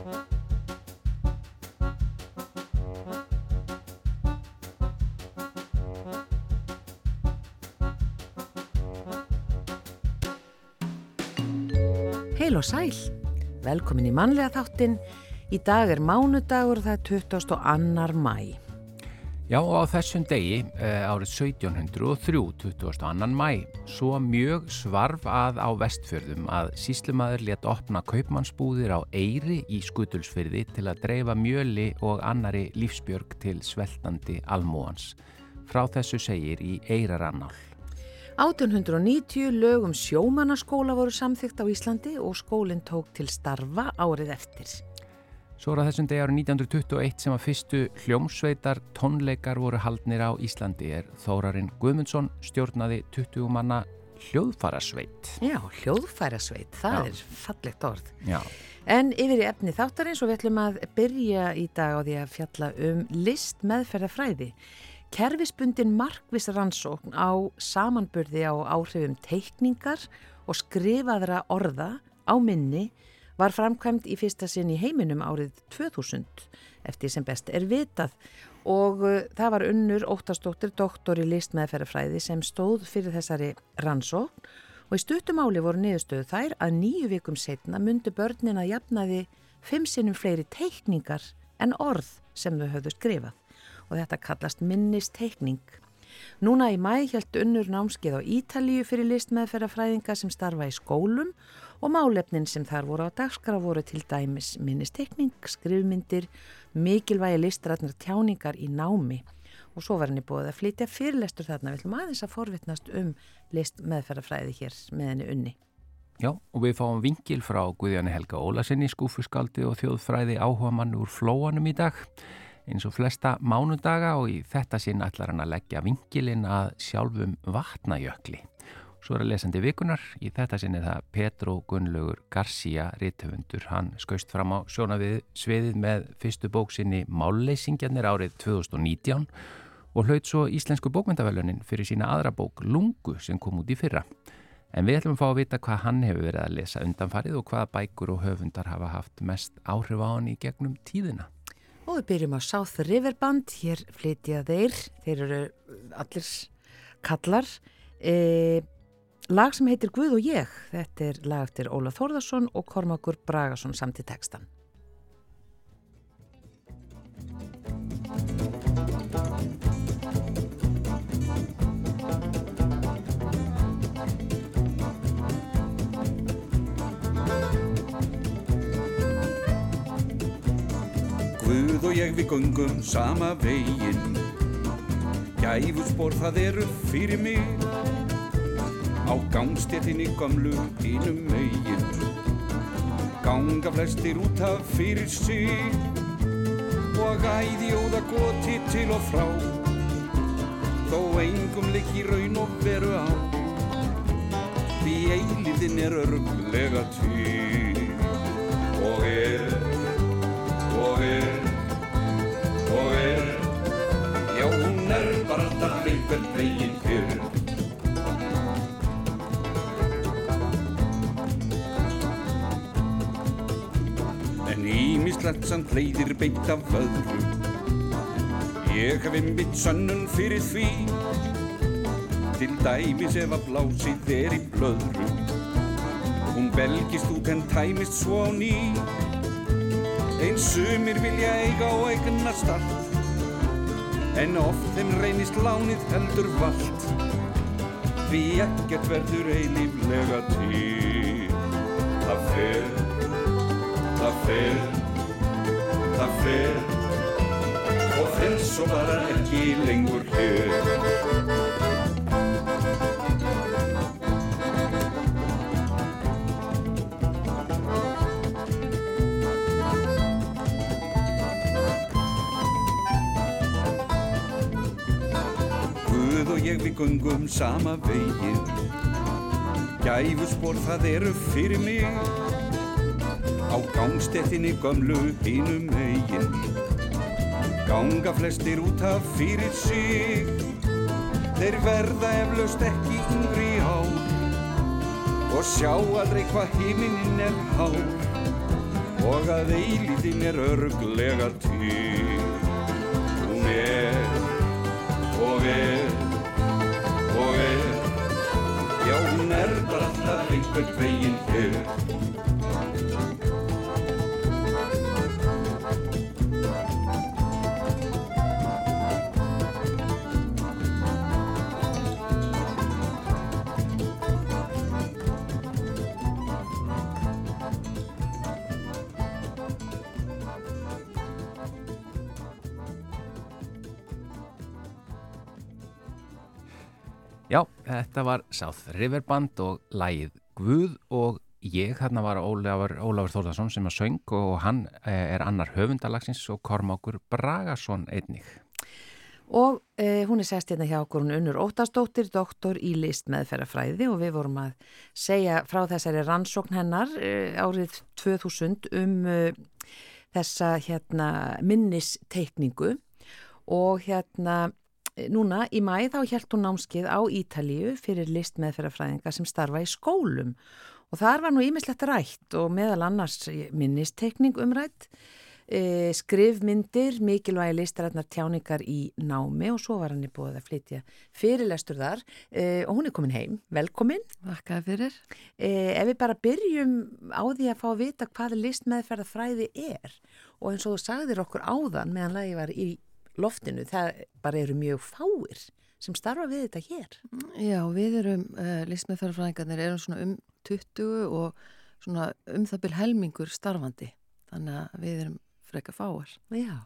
Heil og sæl, velkomin í mannlega þáttin. Í dag er mánudagur og það er 22. mæ. Já og á þessum degi eh, árið 1703, 22. mæ, svo mjög svarf að á vestfjörðum að síslumadur let opna kaupmannsbúðir á Eyri í Skutulsfyrði til að dreifa mjöli og annari lífsbjörg til sveltandi almúans. Frá þessu segir í Eyrarannál. 1890 lögum sjómannaskóla voru samþygt á Íslandi og skólinn tók til starfa árið eftir. Svo er að þessum degi árið 1921 sem að fyrstu hljómsveitar tónleikar voru haldnir á Íslandi er Þórarinn Guðmundsson stjórnaði 20 manna hljóðfærasveit. Já, hljóðfærasveit, það Já. er fallegt orð. Já, En yfir í efni þáttarins og við ætlum að byrja í dag á því að fjalla um list meðferðafræði. Kerfisbundin markviss rannsókn á samanburði á áhrifum teikningar og skrifaðra orða á minni var framkvæmt í fyrsta sinn í heiminum árið 2000 eftir sem best er vitað. Og uh, það var unnur Óttastóttir doktor í list meðferðafræði sem stóð fyrir þessari rannsókn. Og í stuttumáli voru niðurstöðu þær að nýju vikum setna myndu börnin að jafnaði fimm sinnum fleiri teikningar en orð sem þau höfðu skrifað. Og þetta kallast minnisteikning. Núna í mæ hjælt unnur námskeið á Ítalíu fyrir listmeðferðafræðinga sem starfa í skólum og málefnin sem þar voru á dagskara voru til dæmis minnisteikning, skrifmyndir, mikilvægi listrætnar tjáningar í námi og svo var henni búið að flytja fyrirlestur þarna við ætlum aðeins að forvitnast um listmeðferðafræði hér með henni unni. Já, og við fáum vingil frá Guðjáni Helga Ólasinni, skúfuskaldi og þjóðfræði áhuga mann úr flóanum í dag eins og flesta mánudaga og í þetta sinn ætlar hann að leggja vingilinn að sjálfum vatnajökli. Svo er að lesandi vikunar, í þetta sinn er það Petro Gunnlaugur Garcia rithöfundur. Hann skaust fram á sjónavið sviðið með fyrstu bóksinni Málleysingjarnir árið 2019 og hlaut svo Íslensku bókmyndavelunin fyrir sína aðra bók Lungu sem kom út í fyrra. En við ætlum að fá að vita hvað hann hefur verið að lesa undanfarið og hvaða bækur og höfundar hafa haft mest áhrif á hann í gegnum tíðina. Og við byrjum á South River Band, hér flytja þeir, þeir eru allir kallar. E, lag sem heitir Guð og ég, þetta er lag eftir Óla Þórðarsson og Kormakur Bragason samt í textan. Guð og ég við göngum sama veginn. Gæfuspor það eru fyrir mig Á gangstéttinni gömlu hinum megin. Ganga flestir út af fyrir sig Og æði óða goti til og frá. Þó engum liggi raun og veru á Því eilíðin er örglega til. Og er og er, og er Já, hún er bara alltaf einhvern veginn fyrr ímislegt samt leiðir beint af öðru Ég hef einmitt sönnun fyrir því. Til dæmis ef að blásið er í blöðru. Hún belgist út en tæmist svo á ný. Eins sumir vilja eiga og eigna start En oft þeim reynist lánið heldur vald Því ekkert verður eilíflega til. Það fer, það fer, það fer Og fer svo bara ekki lengur hér. Ég við gungum sama veginn. Gæfuspor það eru fyrir mig Á gangstéttinni gömlu hinum megin. Ganga flestir út af fyrir sig. Þeir verða eflaust ekki yngri ár Og sjá aldrei hvað himinin er hár. Og að eilíðin er örglega til. Hún er og er og er, já hún er bara alltaf einhvern veginn hér. Þetta var South River Band og lægið Guð og ég, hérna var Ólafur, Ólafur Þórðarsson sem að söng og hann eh, er annar höfundalagsins og Kormákur Bragason einnig. Og eh, hún er sest hérna hjá okkur, hún unnur Óttastóttir, doktor í list meðferðafræði og við vorum að segja frá þessari rannsókn hennar eh, árið 2000 um eh, þessa hérna minnisteikningu og hérna núna í mæ þá hjælt hún námskið á Ítalíu fyrir listmeðferðafræðinga sem starfa í skólum og þar var nú ímislegt rætt og meðal annars minnistekning umrætt, e, skrifmyndir, mikilvægi listarætnar tjáningar í námi og svo var hann í búið að flytja fyrirlestur þar e, og hún er komin heim, velkomin. Vakkaði fyrir. E, ef við bara byrjum á því að fá að vita hvað listmeðferðafræði er og eins og þú sagðir okkur áðan meðan lagi var í loftinu, það bara eru mjög fáir sem starfa við þetta hér. Já, við erum, uh, listmeðferðarfræðingarnir erum svona um 20 og svona um það byrj helmingur starfandi, þannig að við erum freka fáar. Já,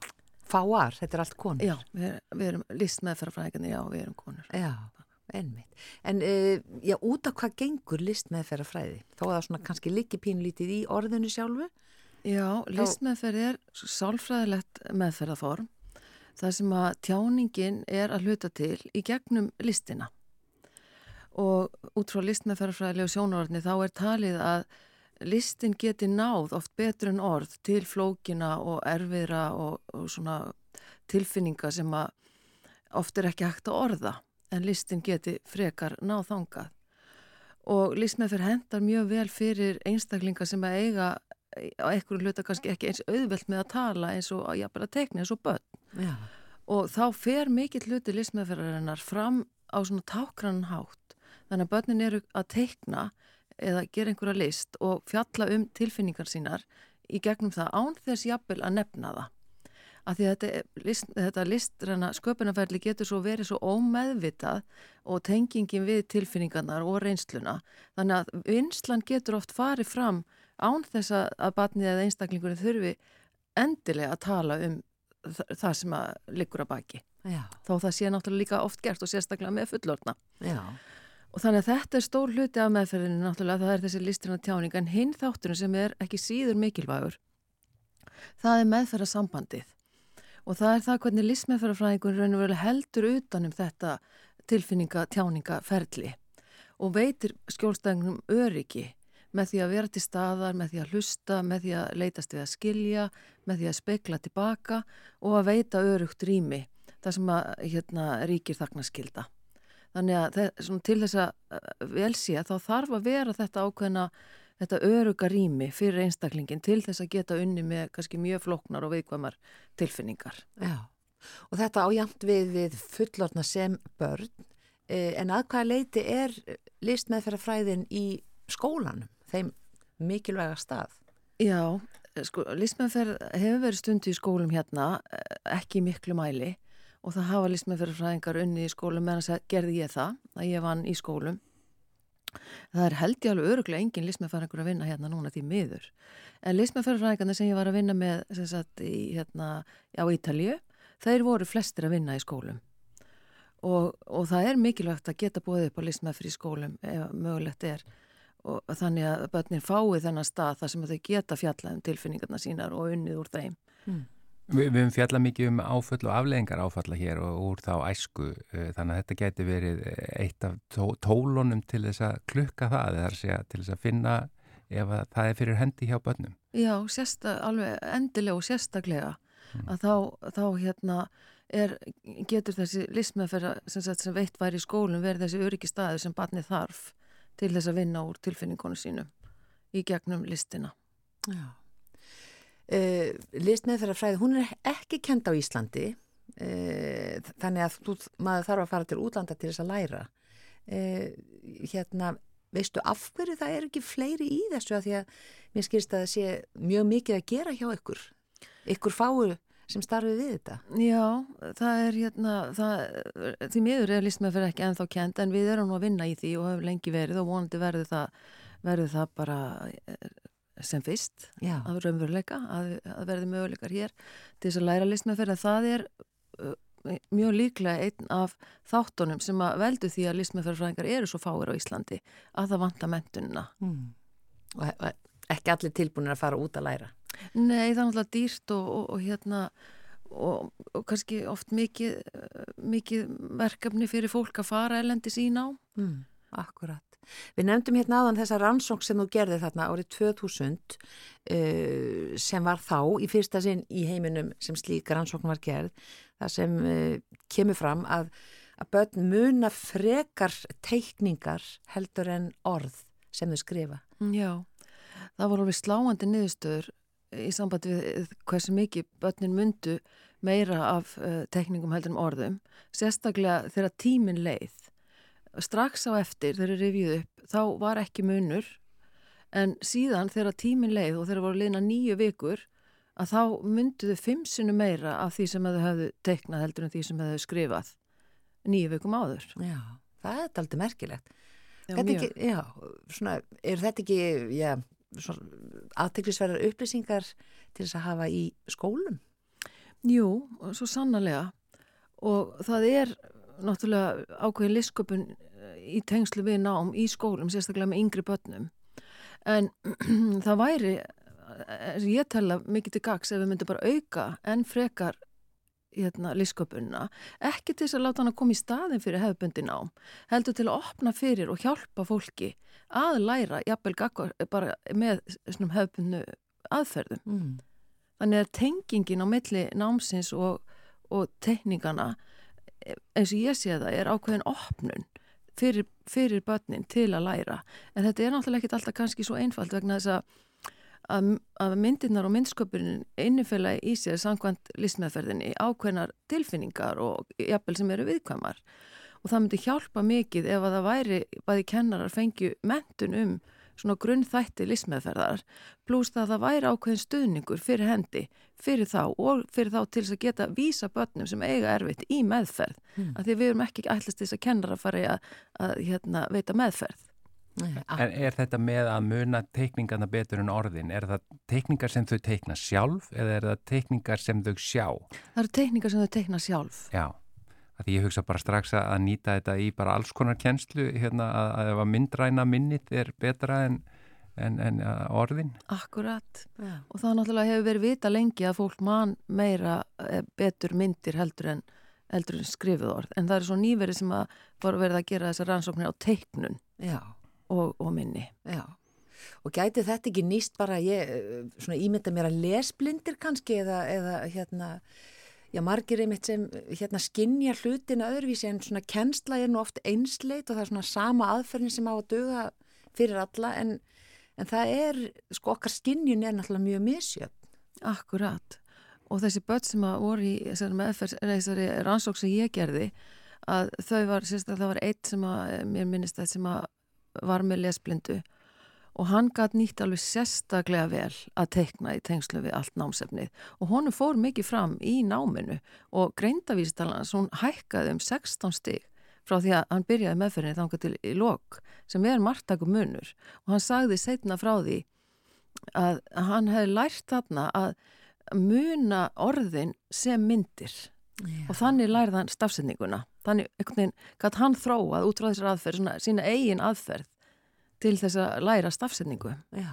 fáar, þetta er allt konur. Já, við, við erum listmeðferðarfræðingarnir, já, við erum konur. Já, ennmitt. En uh, já, út af hvað gengur listmeðferðarfræði? Þó að það svona kannski líki pínlítið í orðinu sjálfu? Já, listmeðferð er sálfræðilegt meðferðarform það sem að tjáningin er að hluta til í gegnum listina. Og út frá listmeðferðarfræðilegu sjónarvarni þá er talið að listin geti náð oft betur en orð til flókina og erfiðra og, og svona tilfinninga sem að oft er ekki hægt að orða en listin geti frekar náð þangað. Og listmeðferð hendar mjög vel fyrir einstaklinga sem að eiga á einhverju hluta kannski ekki eins auðvelt með að tala eins og að jafnvel að tekna eins og börn. Já. og þá fer mikill hluti listmeðferðarinnar fram á svona tákrann hátt. Þannig að börnin eru að tekna eða gera einhverja list og fjalla um tilfinningar sínar í gegnum það án þess jafnvel að nefna það. Að því að þetta, list, þetta listræna sköpunarferðli getur svo verið svo ómeðvitað og tengingin við tilfinningarnar og reynsluna. Þannig að vinslan getur oft farið fram án þess að batnið eða einstaklingurinn þurfi endilega að tala um það sem að liggur að baki Já. þó það sé náttúrulega líka oft gert og sérstaklega með fullorna Já. og þannig að þetta er stór hluti af meðferðinu náttúrulega það er þessi listrina tjáning en hinn þátturinn sem er ekki síður mikilvægur það er meðferðarsambandið og það er það hvernig listmeðferðarfræðingun heldur utanum þetta tilfinninga tjáningaferli og veitir skjólstæðingum öryggi með því að vera til staðar, með því að hlusta, með því að leitast við að skilja, með því að spekla tilbaka og að veita örugt rými, það sem að hérna, ríkir þaknaskilda. Þannig að það, til þess að velsi að þá þarf að vera þetta ákveðna, þetta öruga rými fyrir einstaklingin til þess að geta unni með kannski mjög floknar og veikvamar tilfinningar. Já, og þetta ájamt við, við fullorna sem börn, eh, en að hvaða leiti er list meðferðarfræðin í skólanum? Þeim mikilvæga stað. Já, sko, listmeðferð hefur verið stundu í skólum hérna, ekki miklu mæli og það hafa listmeðferðfræðingar unni í skólum meðan þess að gerði ég það, að ég vann í skólum. Það er held ég alveg öruglega engin listmeðferðingur að vinna hérna núna því miður. En listmeðferðfræðingarnir sem ég var að vinna með sagt, í, hérna, á Ítalju, þeir voru flestir að vinna í skólum. Og, og það er mikilvægt að geta búið upp á listmeðferð í skólum ef mögulegt er og þannig að börnin fái þennan stað þar sem þau geta fjallað um tilfinningarna sínar og unnið úr þeim. Mm. Vi, við höfum fjallað mikið um áföll og afleðingar áfalla hér og úr þá æsku eh, þannig að þetta geti verið eitt af tó, tólunum til þess að klukka það eða segja, til þess að finna ef að það er fyrir hendi hjá börnum. Já, sérsta, alveg endilega og sérstaklega mm. að þá, þá hérna er, getur þessi listmeðferð sem, sem veitt væri í skólum verið þessi öryggi staði sem barnið þarf til þess að vinna úr tilfinningunum sínum í gegnum listina. Uh, listmeðferðarfræði, hún er ekki kend á Íslandi uh, þannig að þú, maður þarf að fara til útlanda til þess að læra. Uh, hérna, veistu af hverju það er ekki fleiri í þessu að því að mér skilst að það sé mjög mikið að gera hjá ykkur. Ykkur fáu sem starfið við þetta Já, það er hérna það, því miður er listmeðferð ekki ennþá kend en við erum nú að vinna í því og hefur lengi verið og vonandi verður það verður það bara sem fyrst Já. að raunveruleika að, að verði möguleikar hér til þess að læra listmeðferð en það er uh, mjög líklega einn af þáttunum sem að veldu því að listmeðferðfræðingar eru svo fáir á Íslandi að það vanta mentunina mm. og, og ekki allir tilbúinir að fara út að læra Nei, það er náttúrulega dýrt og, og, og hérna og, og kannski oft mikið, mikið verkefni fyrir fólk að fara elendis í ná mm. Akkurat Við nefndum hérna aðan þessa rannsók sem þú gerði þarna árið 2000 uh, sem var þá í fyrsta sinn í heiminum sem slík rannsókn var gerð það sem uh, kemur fram að, að börn muna frekar teikningar heldur en orð sem þau skrifa. Já, það voru alveg sláandi niðurstöður í samband við hversu mikið börnin mundu meira af uh, teikningum heldur en orðum sérstaklega þegar tímin leið strax á eftir þegar revjuð upp þá var ekki munur en síðan þegar tímin leið og þegar voru leina nýju vikur að þá mynduðu fimm sinu meira af því sem þau hefðu teiknað heldur en því sem þau skrifað nýju vikum áður. Já, það er aldrei merkilegt. Já, ekki, já, svona, er þetta ekki já, aðteglisverðar upplýsingar til þess að hafa í skólum? Jú, svo sannarlega og það er náttúrulega ákveðin lisköpun eh, í tengslu við nám í skólum, sérstaklega með yngri börnum. En það væri, eh, ég tella mikið til gags ef við myndum bara auka en frekar hérna, lisköpunna, ekki til þess að láta hann að koma í staðin fyrir hefðbundi nám, heldur til að opna fyrir og hjálpa fólki að læra, jafnvel gagvar, bara með hefðbundu aðferðum. Mm. Þannig að tengingin á milli námsins og, og tekningana eins og ég sé það er ákveðin opnun fyrir, fyrir börnin til að læra en þetta er náttúrulega ekki alltaf kannski svo einfalt vegna þess að að, að myndirnar og myndsköpunin innifela í sér samkvæmt listmeðferðinni ákveðnar tilfinningar og jafnvel sem eru viðkvæmar. Og það myndi hjálpa mikið ef að það væri bæði kennarar fengju mentun um svona grunnþætti listmeðferðar pluss það að það væri ákveðin stuðningur fyrir hendi, fyrir þá og fyrir þá til þess að geta vísa börnum sem eiga erfitt í meðferð. Mm. af því við erum ekki ætlast þess að kennar að fara að, að hérna, veita meðferð En er þetta með að muna teikningarna betur en orðin? Er það teikningar sem þau teikna sjálf eða er það teikningar sem þau sjá? Það eru teikningar sem þau teikna sjálf Já að ég hugsa bara strax að nýta þetta í bara alls konar kennslu hérna að, að ef að myndræna minnit er betra en, en, en orðin. Akkurat ja. og það náttúrulega hefur verið vita lengi að fólk mann meira eh, betur myndir heldur en, heldur en skrifuð orð en það er svo nýverið sem að voru verið að gera þessar rannsóknir á teiknun og, og minni. Já. Og gæti þetta ekki nýst bara, ég svona ímynda mér að lesblindir kannski eða, eða hérna já, margir einmitt sem hérna skinnja hlutina öðruvísi en svona kennsla er nú oft einsleit og það er svona sama aðferðin sem á að döga fyrir alla en, en það er, sko okkar skinnjun er náttúrulega mjög misjöfn. Akkurat og þessi börn sem að voru í þessari rannsók sem ég gerði að þau var, sérstaklega það var eitt sem að, mér minnist það sem að var með lesblindu og hann gæti nýtt alveg sérstaklega vel að teikna í tengslu við allt námsefnið. Og honum fór mikið fram í náminu og greindavístalans hún hækkaði um 16 stig frá því að hann byrjaði meðferðinni þángar til í lok sem er margtakum munur. Og hann sagði setna frá því að hann hefði lært þarna að muna orðin sem myndir. Já. og þannig lærði hann stafsendinguna þannig einhvern veginn gæti hann þróað út frá þessar aðferð, svona, sína eigin aðferð til þess að læra stafsendingu. Já,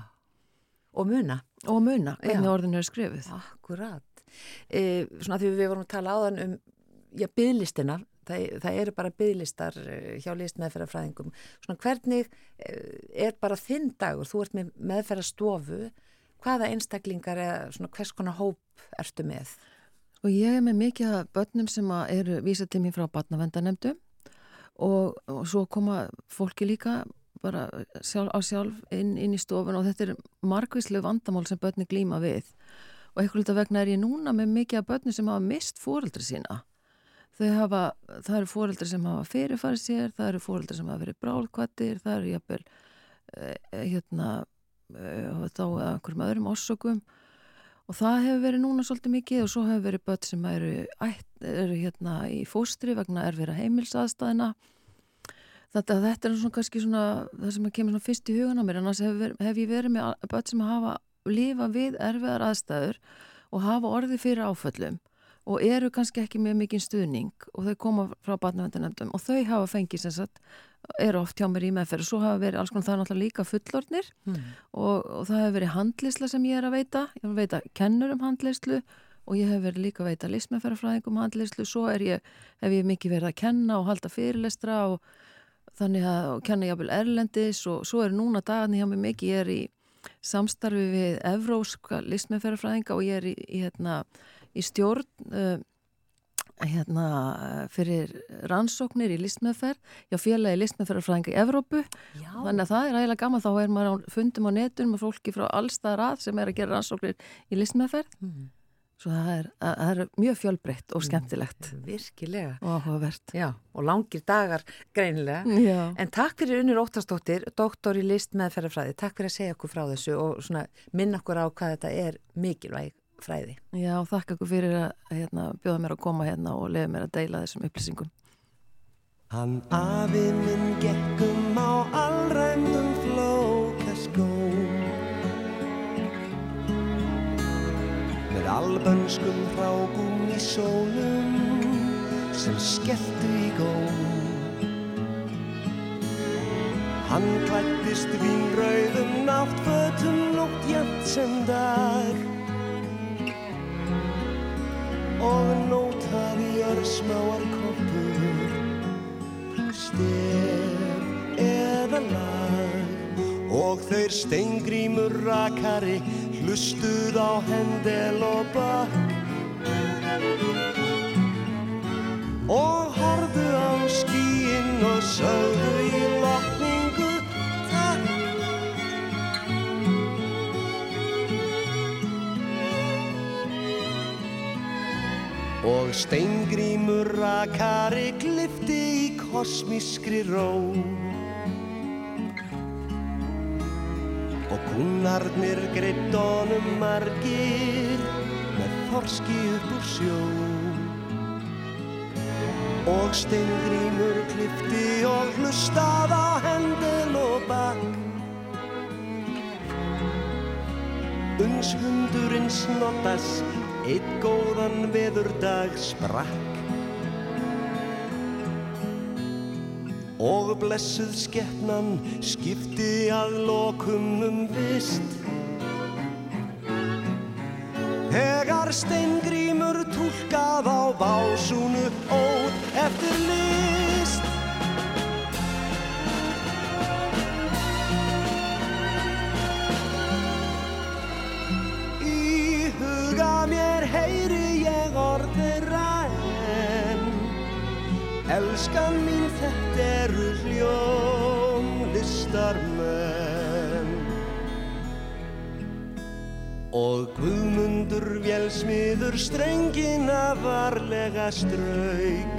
og muna. Og muna, hvernig orðinu er skrifið. Akkurat. E, svona því við vorum að tala áðan um, já, bygglistina, það, það eru bara bygglistar e, hjá list meðferðarfræðingum. Svona hvernig e, er bara þinn dagur, þú ert með meðferðarstofu, hvaða einstaklingar eða svona hvers konar hóp ertu með? Og ég er með mikið börnum sem eru vísað til mér frá barnavendanemdu og, og svo koma fólki líka bara sjálf, á sjálf inn, inn í stofun og þetta er margvíslu vandamál sem börni glýma við. Og eitthvað vegna er ég núna með mikið börnum sem hafa mist fóreldri sína. Þau hafa, það eru fóreldri sem hafa fyrirfarið sér, það eru fóreldri sem hafa verið brálkvættir, það eru jafnvel eh, hérna eh, þá að einhverjum öðrum orsökum og það hefur verið núna svolítið mikið og svo hefur verið börn sem eru, eru hérna í fóstri vegna erfira heimilsaðstæðina Þetta, þetta er svona kannski svona það sem kemur svona fyrst í hugan á mér. Annars hef, hef ég verið með börn sem hafa lifa við erfiðar aðstæður og hafa orði fyrir áföllum og eru kannski ekki með mikinn stuðning og þau koma frá barnavendunendum og þau hafa fengið sem sagt eru oft hjá mér í meðferð og svo hafa verið alls konar það er náttúrulega líka fullornir mm. og, og það hefur verið handlisla sem ég er að veita ég er að veita kennur um handlislu og ég hef verið líka að veita lismefærafræðingum um handlislu, svo ég, hef ég mikið verið að kenna og halda fyrirlestra og þannig að kenna jáfnvel erlendis og svo er núna dagarni hjá mig mikið, ég er í samstarfi við evróska listmeðferðarfræðinga og ég er í, í, hérna, í stjórn uh, hérna, fyrir rannsóknir í listmeðferð, já félagi listmeðferðarfræðinga í Evrópu, já. þannig að það er ægilega gaman, þá er maður fundum á netunum og fólki frá allstað rað sem er að gera rannsóknir í listmeðferð mm. Svo það er, það er mjög fjölbreytt og mm, skemmtilegt. Mm, virkilega. Og áhugavert. Já, og langir dagar greinilega. Já. En takk fyrir Unir Óttastóttir, doktor í list með ferðarfræði. Takk fyrir að segja okkur frá þessu og minna okkur á hvað þetta er mikilvæg fræði. Já, þakk okkur fyrir að hérna, bjóða mér að koma hérna og lefa mér að deila þessum upplýsingum. Hann afi minn gekkum á allræmdum flókaskóm með albönskum hrákum í sólum sem skelltu í góm. Hann klættist vínrauðum náttfötum nótt jæmt sem dag og nótaði örsmáar koppur, stef eða lag. Og þeir steingrímur rakari hlustuð á hendel og bakk og horðu á skíinn og sögðu í og steingrímur rakari glifti í kosmískri ró. Húnarnir greitt honum margir með þorski upp úr sjó. Og steingrímur klifti og hlustað á hendel og bakk. Uns hundurinn snottas eitt góðan veðurdag sprakk og blessuð skeppnan skipti að lokum um vist. Þegar steingrímur tólkað á básúnu ót eftir list. Elskan mín þetta eru hljóm listarmenn. Og Guðmundur vjelsmiður strengina varlega strauk.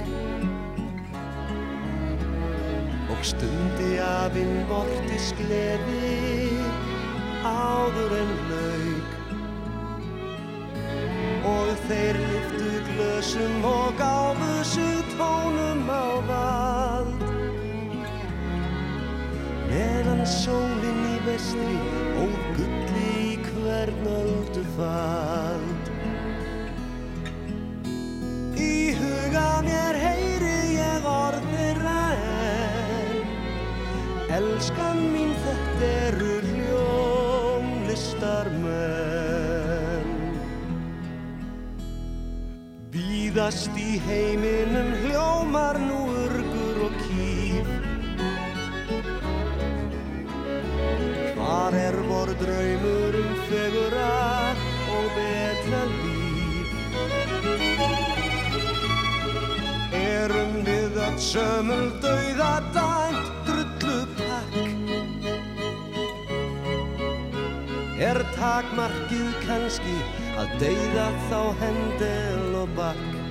Og stundi af innvortis gleði áður en lauk og þeir lyftu glösum og gáfu sig tónum á vald. Meðan sólinn í vestri og gulli í hvern öldu fald. Í huga mér heyri ég orðir en elskan mín þetta eru hljómlistar menn Víðast í heiminum hljómar nú urgur og kýf Hvar er vor draumur um fegura og betra líf? Erum við að sömul dauða dæmt drullu pakk? Er takmarkið kannski að deyða þá hendel og bakk.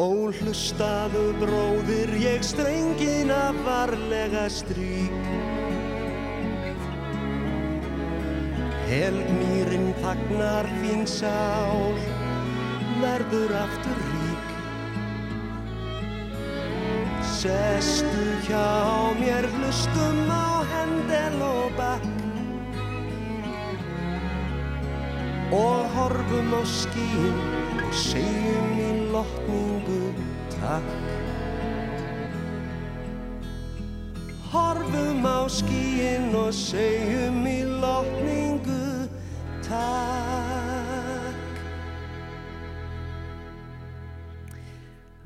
Ó hlustaðu bróðir ég strengina varlega strík. Helgmýrin þagnar þín sál, verður aftur rík. Sestu hjá mér, hlustum á hendel og bakk. Og horfum á skín og segjum í lotningu takk. Horfum á skíin og segjum í lotningu takk.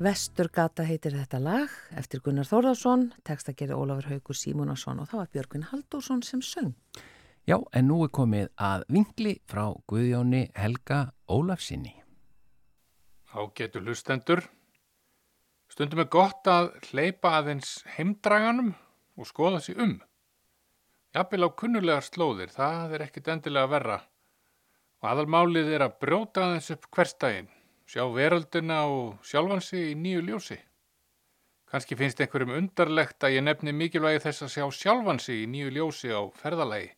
Vesturgata heitir þetta lag eftir Gunnar Þórðarsson, tekst að gera Ólafur Haugur Símunarsson og þá var Björgun Halldórsson sem söng. Já, en nú er komið að vingli frá Guðjóni Helga Ólafsinni. Ágetur hlustendur. Stundum er gott að hleypa aðeins heimdraganum og skoða sér um. Jafnvel á kunnulegar slóðir, það er ekkit endilega verra. Og aðalmálið er að brjóta aðeins upp hverstaginn, sjá veröldina og sjálfansi í nýju ljósi. Kanski finnst einhverjum undarlegt að ég nefni mikilvægi þess að sjá sjálfansi í nýju ljósi á ferðalagi.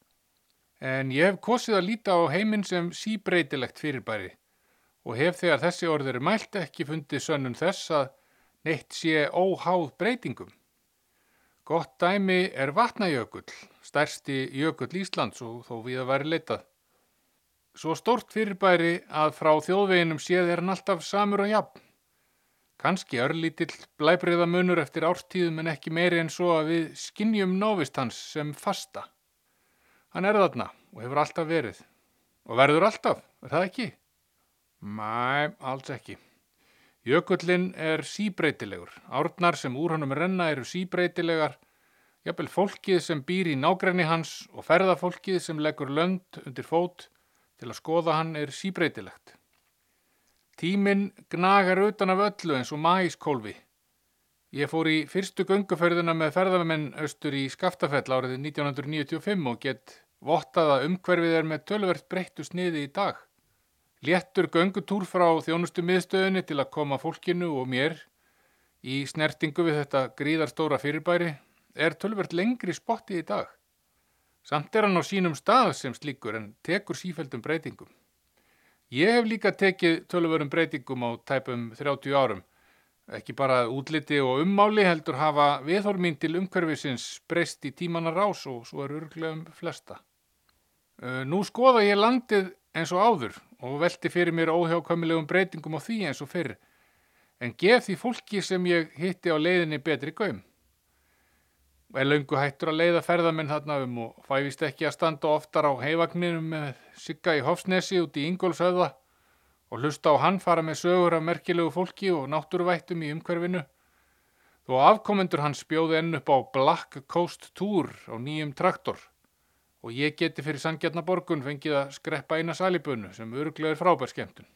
En ég hef kosið að líta á heiminn sem síbreytilegt fyrirbæri og hef þegar þessi orður mælt ekki fundið sönnum þess að neitt sé óháð breytingum. Gott dæmi er vatnajökull, stærsti jökull Íslands og þó við að væri leitað. Svo stort fyrirbæri að frá þjóðveginum séð er hann alltaf samur og jafn. Kanski örlítill blæbriða munur eftir árstíðum en ekki meiri en svo að við skinnjum návist hans sem fasta. Hann er þarna og hefur alltaf verið. Og verður alltaf, er það ekki? Mæ, alls ekki. Jökullin er síbreytilegur. Árnar sem úr honum renna eru síbreytilegar. Jafnvel fólkið sem býr í nágræni hans og ferðafólkið sem leggur lönd undir fót til að skoða hann er síbreytilegt. Tíminn gnagar utan af öllu eins og mæskólfi. Ég fór í fyrstu gönguferðina með ferðamenn austur í Skaftafell árið 1995 og gett vottað að umhverfið er með tölvert breyttu sniði í dag. Léttur göngutúr frá þjónustu miðstöðinni til að koma fólkinu og mér í snertingu við þetta gríðarstóra fyrirbæri er tölvert lengri spotti í dag. Samt er hann á sínum stað sem slíkur en tekur sífældum breytingum. Ég hef líka tekið tölverum breytingum á tæpum 30 árum. Ekki bara útliti og ummáli heldur hafa viðhormín til umhverfisins breyst í tímanar rás og svo er örglega um flesta. Nú skoða ég landið eins og áður og velti fyrir mér óhjákvæmilegum breytingum á því eins og fyrr, en gef því fólki sem ég hitti á leiðinni betri gaum. Er laungu hættur að leiða ferðamenn þarna um og fævist ekki að standa oftar á heivagninum með sigga í Hofsnesi út í Ingólfsöða og hlusta á hann fara með sögur af merkilegu fólki og náttúruvættum í umhverfinu. Þó afkomendur hans bjóði enn upp á Black Coast Tour á nýjum traktor og ég geti fyrir Sangjarnaborgun fengið að skreppa eina salibönu sem öruglega er frábær skemmtun.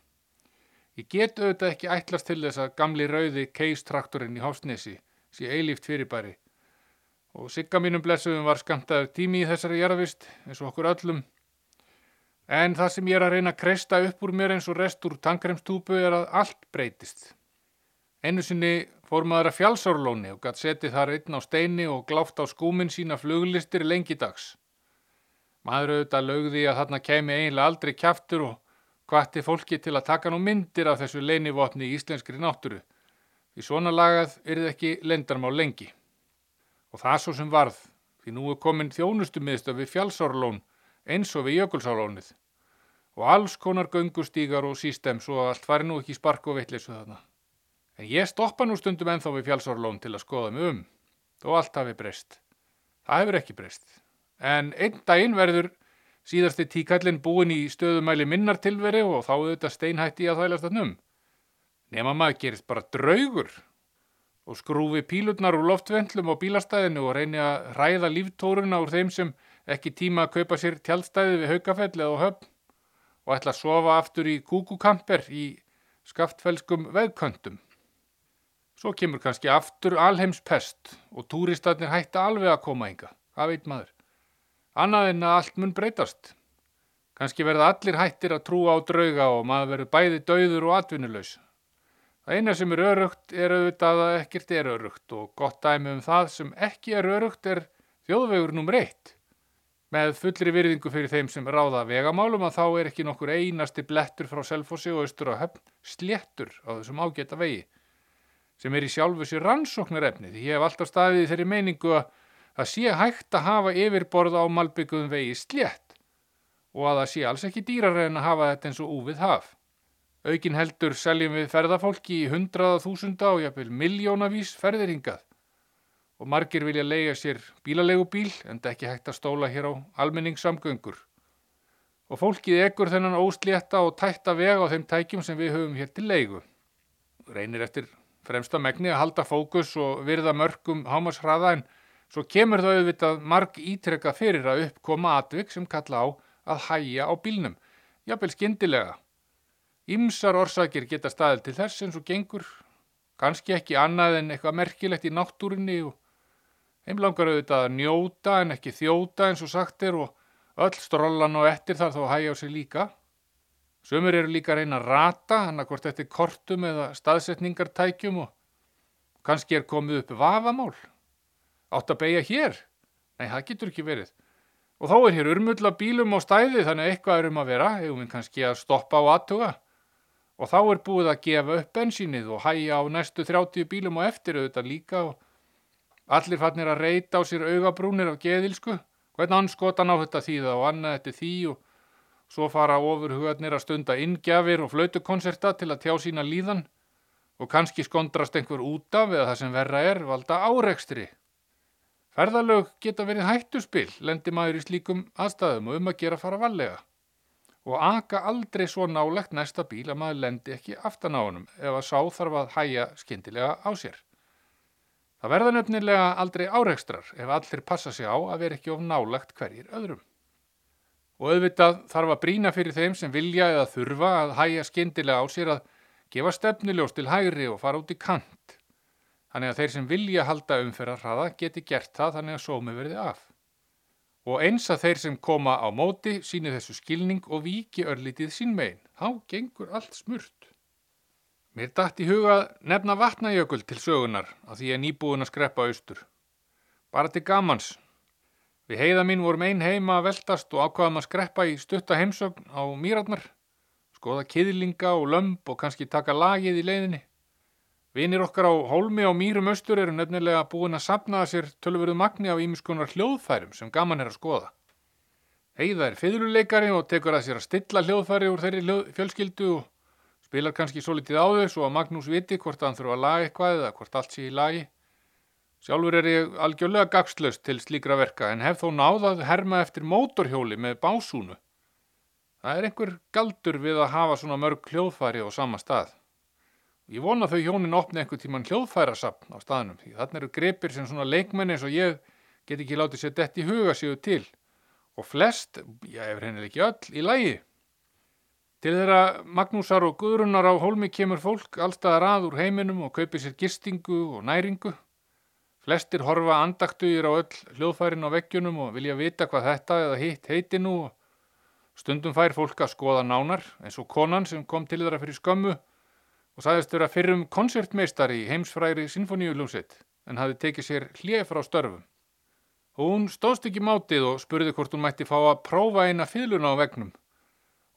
Ég get auðvitað ekki ætlast til þess að gamli rauði keistraktorinn í Hofsnesi sé eilíft fyrirbæri og sigga mínum blessuðum var skamtaður tími í þessari jarðvist eins og okkur öllum. En það sem ég er að reyna að kreista upp úr mér eins og rest úr tankremstúpu er að allt breytist. Einu sinni fór maður að fjálsárlóni og gætt setið þar einn á steini og gláft á skúmin sína fluglistir lengi dags. Maður auðvitað lögði að þarna kemi eiginlega aldrei kjaftur og hvati fólki til að taka nú myndir af þessu leinivopni í íslenskri náttúru. Því svona lagað er þið ekki lendarmál lengi. Og það svo sem varð, því nú er komin þjónustumiðstöf við fjálsárlón eins og við jökulsárlónið. Og alls konar göngustígar og sístem svo að allt fari nú ekki spark og vittleysu þarna. En ég stoppa nú stundum ennþá við fjálsárlón til að skoða mig um. Þó allt hafi breyst. Það hefur ekki breyst. En einn daginn verður síðasti tíkallin búin í stöðumæli minnar tilveri og þá auðvitað steinhætti að þælast að num. Nefna maður gerist bara draugur og skrúfi pílurnar úr loftvendlum á bílastæðinu og reyni að ræða líftóruna úr þeim sem ekki tíma að kaupa sér tjaldstæði við haugafell eða höfn og ætla að sofa aftur í kúkukamper í skaftfelskum veðköntum. Svo kemur kannski aftur alheims pest og túristatnir hætta alveg að koma enga. Hvað veit maður? Annað en að allt mun breytast. Kanski verða allir hættir að trúa á drauga og maður verður bæði dauður og atvinnulegs. Það eina sem er örugt er auðvitað að ekkert er örugt og gott dæmi um það sem ekki er örugt er þjóðvegur nummer eitt. Með fullri virðingu fyrir þeim sem ráða vegamálum að þá er ekki nokkur einasti blettur frá Selfossi og Östur á höfn sléttur á þessum ágæta vegi sem er í sjálfu sér rannsóknarefni því ég hef alltaf staðið þeirri meiningu að það sé hægt að hafa yfirborð á malbygguðum vegi slétt og að það sé alls ekki dýrar en að hafa þetta eins og úvið haf. Aukin heldur seljum við ferðafólki í hundraða þúsunda og jafnvel miljónavís ferðiringað og margir vilja lega sér bílalegubíl en það ekki hægt að stóla hér á almenningssamgöngur. Og fólkið ekkur þennan óslétta og tætta veg á þeim tækjum sem við höfum hér til leigu. Reynir eftir fremsta megni að halda fókus og virða mörgum hámasraða en svo kemur það auðvitað marg ítrekka fyrir að uppkoma atvik sem kalla á að hæja á bílnum, jafnvel skindilega. Ímsar orsakir geta staðil til þess eins og gengur, kannski ekki annað en eitthvað merkilegt í náttúrinni og heimlangar auðvitað að njóta en ekki þjóta eins og sagt er og öll strollan og ettir þar þá hæja á sig líka. Sumur eru líka að reyna að rata, hann að hvort er kortum eða staðsetningartækjum og kannski er komið upp vafamál. Átt að beigja hér? Nei, það getur ekki verið. Og þó er hér urmulla bílum á stæði þannig að eitthvað er um að vera, hefur við kannski að stoppa á aðtuga. Og þá er búið að gefa upp bensínið og hæja á næstu 30 bílum og eftir auðvitað líka og allir fannir að reyta á sér augabrúnir af geðilsku. Hvernig anskotan á þetta þýða og annað þetta því og Svo fara ofurhugarnir að stunda inngjafir og flautukonserta til að tjá sína líðan og kannski skondrast einhver út af eða það sem verra er valda árekstri. Ferðalög geta verið hættuspil, lendi maður í slíkum aðstæðum og um að gera fara vallega. Og aka aldrei svo nálegt næsta bíl að maður lendi ekki aftan á honum ef að sá þarf að hæja skindilega á sér. Það verða nefnilega aldrei árekstrar ef allir passa sig á að vera ekki of nálegt hverjir öðrum og auðvitað þarf að brína fyrir þeim sem vilja eða þurfa að hæja skindilega á sér að gefa stefnuljós til hægri og fara út í kant. Þannig að þeir sem vilja halda umferðarhraða geti gert það þannig að sómi verði af. Og eins að þeir sem koma á móti síni þessu skilning og viki örlítið sín megin. Þá gengur allt smurt. Mér dætt í huga nefna vatnajökul til sögunar að því er nýbúin að skreppa austur. Bara til gamans Við heiða mín vorum ein heima að veltast og ákvaðum að skreppa í stutta heimsögn á mýratnar, skoða kiðlinga og lömp og kannski taka lagið í leiðinni. Vinir okkar á hólmi á mýrum östur eru nefnilega búin að sapna að sér tölveruð magni af ímiskunar hljóðfærum sem gaman er að skoða. Heiða er fiðluleikari og tekur að sér að stilla hljóðfæri úr þeirri hljóð, fjölskyldu og spilar kannski svo litið á þau svo að Magnús viti hvort hann þurfa að laga eitthvað eða hvort allt sé í lagi. Sjálfur er ég algjörlega gagslöst til slíkra verka en hef þó náðað herma eftir mótorhjóli með básúnu. Það er einhver galdur við að hafa svona mörg hljóðfæri á sama stað. Ég vona þau hjónin opni einhver tíman hljóðfærasapn á staðnum því þannig eru grepir sem svona leikmenni eins og ég get ekki látið sér dett í huga séu til og flest, já ef henni ekki öll, í lægi. Til þeirra Magnúsar og Guðrunnar á hólmi kemur fólk allstaðar að úr heiminum og kaupir sér gistingu og næringu Flestir horfa andaktuðir á öll hljóðfærin á veggjunum og vilja vita hvað þetta eða hitt heiti nú. Stundum fær fólk að skoða nánar eins og konan sem kom til þeirra fyrir skömmu og sagðist vera fyrrum koncertmeistari í heimsfræri sinfoníulúsitt en hafi tekið sér hlið frá störfum. Hún stóðst ekki mátið og spurði hvort hún mætti fá að prófa eina fyluna á vegnum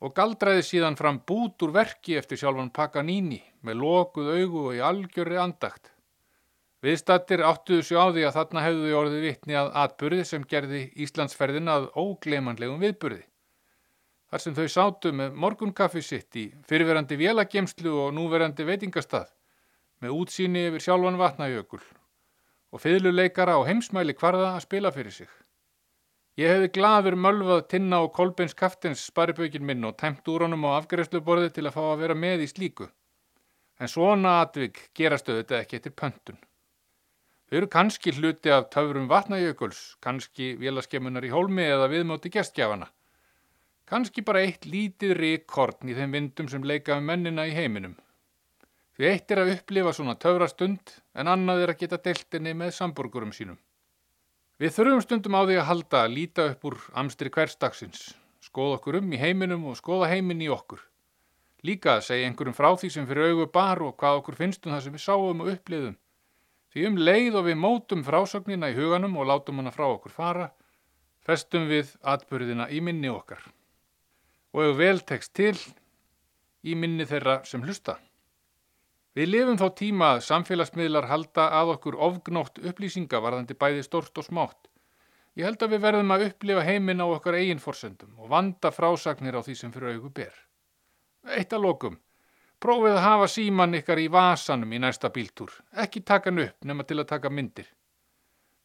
og galdraði síðan fram bút úr verki eftir sjálfan Paganini með lokuð augu og í algjörri andakt. Viðstattir áttuðu svo á því að þarna hefðu þau orðið vittni að atbyrði sem gerði Íslandsferðin að ógleimanlegum viðbyrði. Þar sem þau sátu með morgunkaffi sitt í fyrirverandi vélagemslu og núverandi veitingastað með útsýni yfir sjálfan vatnajökul og fyrirluleikara á heimsmæli kvarða að spila fyrir sig. Ég hefði gladur mölvað tinna og kolbens kaftins sparibökin minn og tæmt úr honum á afgreifsluborði til að fá að vera með í slíku. En svona atvik gerastu þetta ekki eftir pöntun. Þau eru kannski hluti af töfrum vatnajökuls, kannski vélaskemmunar í hólmi eða viðmóti gestgjafana. Kannski bara eitt lítið ríkkorn í þeim vindum sem leika um mennina í heiminum. Því eitt er að upplifa svona töfrastund en annað er að geta deltinni með samburgurum sínum. Við þurfum stundum á því að halda að líta upp úr amstri hverstagsins, skoða okkur um í heiminum og skoða heiminn í okkur. Líka að segja einhverjum frá því sem fyrir augu bar og hvað okkur finnst um það sem við sáum og uppliðum. Því um leið og við mótum frásögnina í huganum og látum hana frá okkur fara, festum við atbyrðina í minni okkar. Og ef vel tekst til, í minni þeirra sem hlusta. Við lifum þá tíma að samfélagsmiðlar halda að okkur ofgnótt upplýsinga varðandi bæði stort og smátt. Ég held að við verðum að upplifa heiminn á okkar eigin forsendum og vanda frásagnir á því sem fyrir augu ber. Eitt að lokum. Prófið að hafa síman ykkar í vasanum í næsta bíltúr. Ekki taka hann upp nema til að taka myndir.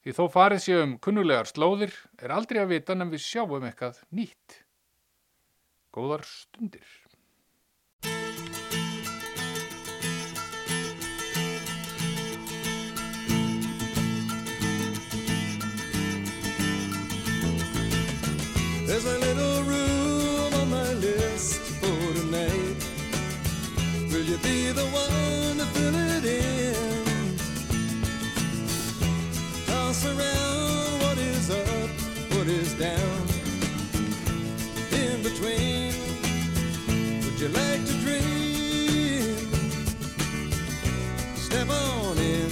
Því þó farið séu um kunnulegar slóðir er aldrei að vita nefn við sjáum eitthvað nýtt. Góðar stundir. There's a little room on my list for tonight. Will you be the one to fill it in? Toss around what is up, what is down. In between, Step on in.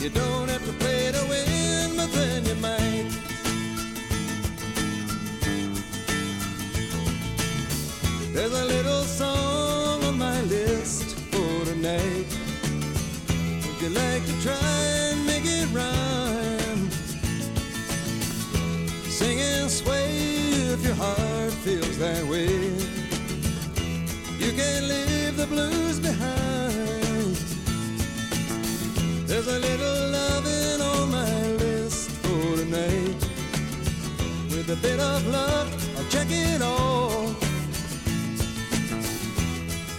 You don't have to play to win, but then you might. There's a little song on my list for tonight. Would you like to try and make it rhyme? Sing and sway if your heart feels that way. You can leave the blues behind. There's a little loving on my list for tonight. With a bit of luck, I'll check it all.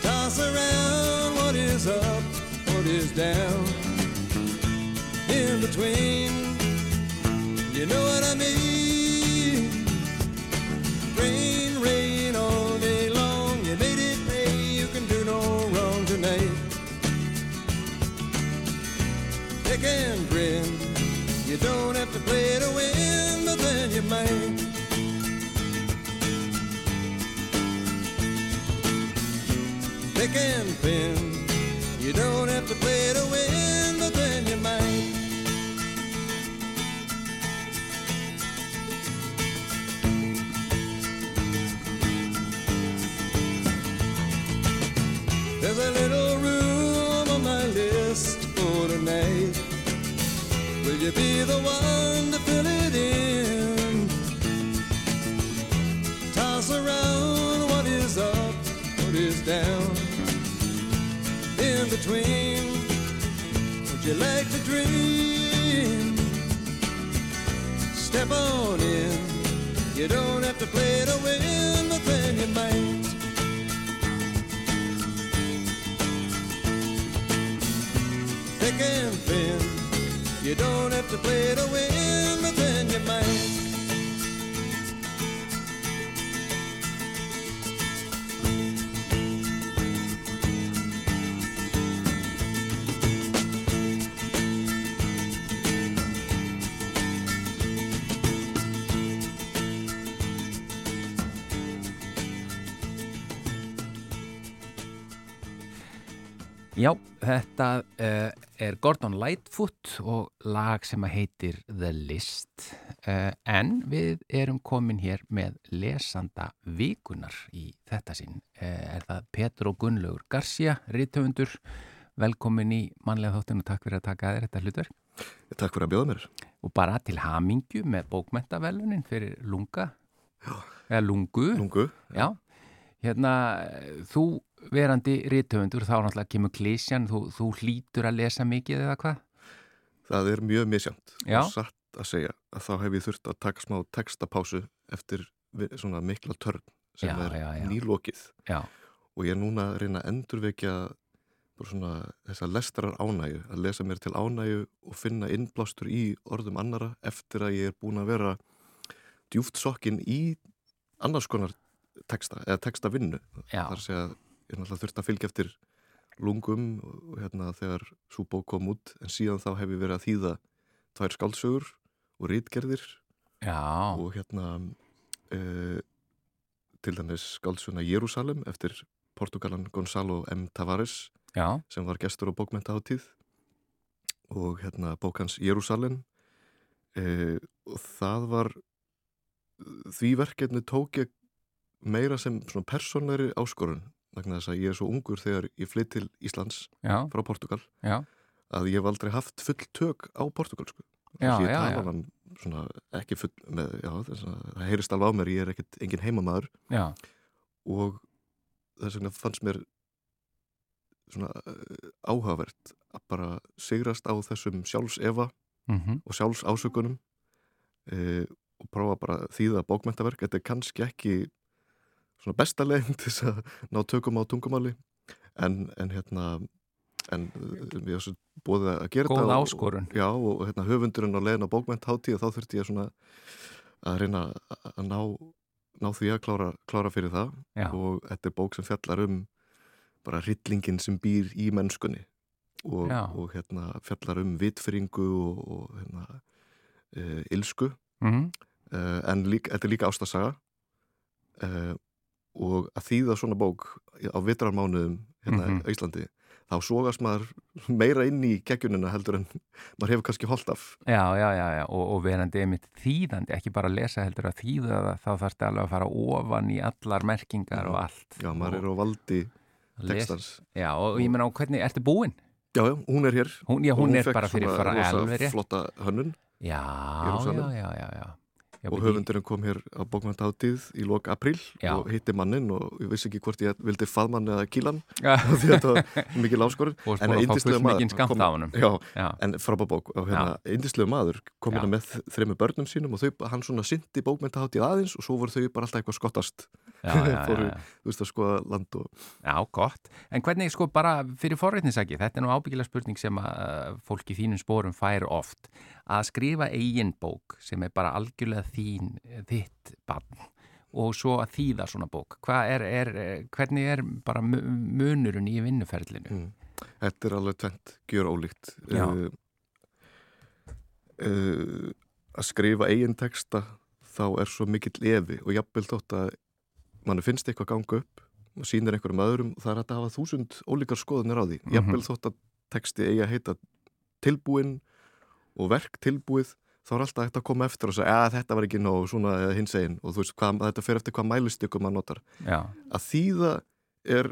toss around what is up, what is down. In between, you know what I mean. Pick and grin, you don't have to play to win, but then you might. pick and pin. You don't have to play to win, you be the one to fill it in? Toss around what is up, what is down in between. Would you like to dream? Step on in. You don't have to play to win, but then you might. Pick and pin. You don't have to play to win, but then you might. Já, þetta uh, er Gordon Lightfoot og lag sem að heitir The List uh, en við erum komin hér með lesanda vikunar í þetta sinn. Uh, er það Petro Gunnlaugur Garcia, rítöfundur, velkomin í manlega þóttinu og takk fyrir að taka þér þetta hlutverk. Takk fyrir að bjóða mér. Og bara til hamingju með bókmentavelunin fyrir lunga, eða lungu. Lungu. Já, hérna þú verandi rítöfundur þá náttúrulega kemur klísjan, þú, þú hlýtur að lesa mikið eða hvað? Það er mjög misjönd og satt að segja að þá hef ég þurft að taka smá textapásu eftir svona mikla törn sem Já, er já, já. nýlokið. Já, og ég er núna að reyna að endurvekja svona þessa lestrar ánægju að lesa mér til ánægju og finna innblástur í orðum annara eftir að ég er búin að vera djúft sokkin í annars konar texta eða textavinnu. Þar segja að er náttúrulega þurft að fylgja eftir lungum og hérna þegar svo bók kom út en síðan þá hef ég verið að þýða tvær skáldsögur og rítgerðir já, og hérna uh, til dæmis skáldsuna Jérúsalem eftir Portugalan Gonzalo M. Tavares Já, sem var gestur á bókmentahátíð og hérna bókans Jérúsalem e, og það var því verkefni tók ég meira sem svona persónleiri áskorun vegna þess að ég er svo ungur þegar ég flytt til Íslands já, frá Portugal já, að ég hef aldrei haft full tök á portugalsku ég tala já. hann svona ekki full með, það heyrist alveg á mér, ég er ekkit engin heimamaður. Já, og þess vegna fannst mér svona uh, áhugavert að bara sigrast á þessum sjálfsefa mhm, og sjálfs ásökunum uh, og prófa bara að þýða bókmentaverk, þetta er kannski ekki svona besta leginn til þess að ná tökum á tungumáli. En, en hérna en er svo búið að gera góð og- áskorun. Já, og hérna, höfundurinn á leiðin á bókmentháttíð þá þurfti ég svona að reyna að ná, ná því að klára, klára fyrir það. Já, og þetta er bók sem fjallar um bara hryllingin sem býr í mennskunni. Og, og hérna, fjallar um vitfyringu og, og hérna, uh, ilsku mhm, uh, en líka, þetta er líka ástasaga uh, og að þýða svona bók á vitrarmánuðum hérna Mhm. á Íslandi þá sogast maður meira inn í geggjunina heldur en maður hefur kannski holdt af já, já, já, já, og, og verandi einmitt þýðandi, ekki bara að lesa heldur að þýða það, þá þarfst alveg að fara ofan í allar merkingar Mhm. og allt. Já, maður og er á valdi textans Já, og ég meina, og hvernig, ertu búinn? Já, já, hún er hér Hún, já, og hún, er bara fyrir svona fara rosa alveg rétt. flotta hönnun Já, já, já, já, já. Já og höfundurinn kom hér á bókmæntáttið í lok apríl Já. og hitti mannin og ég vissi ekki hvort ég vildi faðmann eða kílan því þetta var mikil áskorun. Og spóra að fá yndislegur full maður, mikinn skamt á Já, en frábæð bók. Og hérna, eindislegu maður kom hérna með þremu börnum sínum og þau, hann svona syndi bókmæntaháttið aðeins og svo voru þau bara alltaf eitthvað skottast. Fóru, þú veist að skoða land og Já, gott. En hvernig sko bara fyrir forreitnisaki, þetta er nú ábyggilega spurning sem að fólk í þínum spórum fær oft, að skrifa eigin bók sem er bara algjörlega þín, þitt barn og svo að þýða svona bók. Er, er, hvernig er bara mu- munurinn í vinnuferlinu? mm. þetta er alveg tvent, gjör ólíkt uh, uh, að skrifa eigin texta þá er svo mikill efi og jafnvel þótt að mann finnst eitthvað ganga upp og sýnir einhverjum öðrum og það er að hafa þúsund ólíkar skoðunir á því Mhm. jafnvel þótt að texti eigi að heita tilbúin og verk tilbúið þá er alltaf hægt að koma eftir og segja að þetta var ekki nóg svona eða hins einn og þú veist hvað, þetta fer eftir hvað mælistykum maður notar. Já, að þýða er,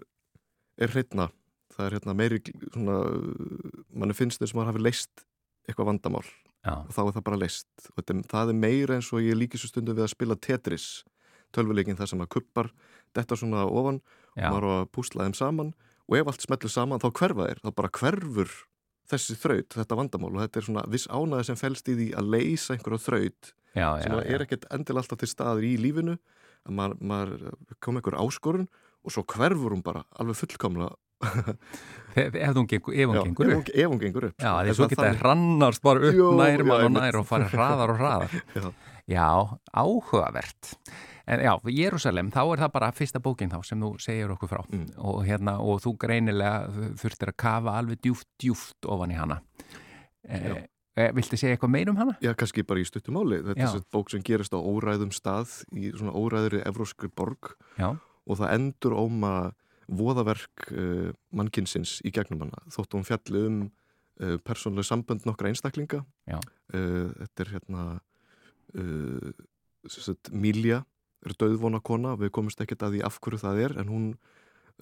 er hreitna það er hérna meiri svona, mann finnst þess að maður hafi leist eitthvað vandamál. Já, og þá er það bara leist og þetta, það er meira eins og ég líki svo stundum við að spila Tetris tölvuleikin það sem að kuppar þetta svona ofan já, og maður á að púsla þeim saman. Og ef allt smellur saman þá hverfa þeir. Þá bara hverfur þessi þraut, þetta vandamál og þetta er svona viss ánæði sem felst í því að leysa einhverja þraut já, sem já, að er ekkert endil alltaf til staður í lífinu að maður, maður kom einhver áskorun og svo hverfur hún bara alveg fullkomlega Ef, hún gengur, ef hún gengur upp. ef hún gengur upp Já, því Er svo það geta þannig? hrannast bara upp nær og einmitt. nær og fara hraðar og hraðar. Já, áhugavert. En já, Jérúsalem, þá er það bara fyrsta bókin þá sem þú segir okkur frá Mm. og, hérna, og þú greinilega þurftir að kafa alveg djúft, djúft ofan í hana. Eh, eh, viltu segja eitthvað meir um hana? Já, kannski bara í stuttumáli þetta Já. er bók sem gerist á óræðum stað í svona óræðri evróskri borg Já, og það endur óma voðaverk uh, mannkinsins í gegnum hana þótt hún fjalli um uh, persónlega sambönd nokkra einstaklinga uh, þetta er hérna uh, Milja er döðvona kona, við komumst ekkert að því af hverju það er en hún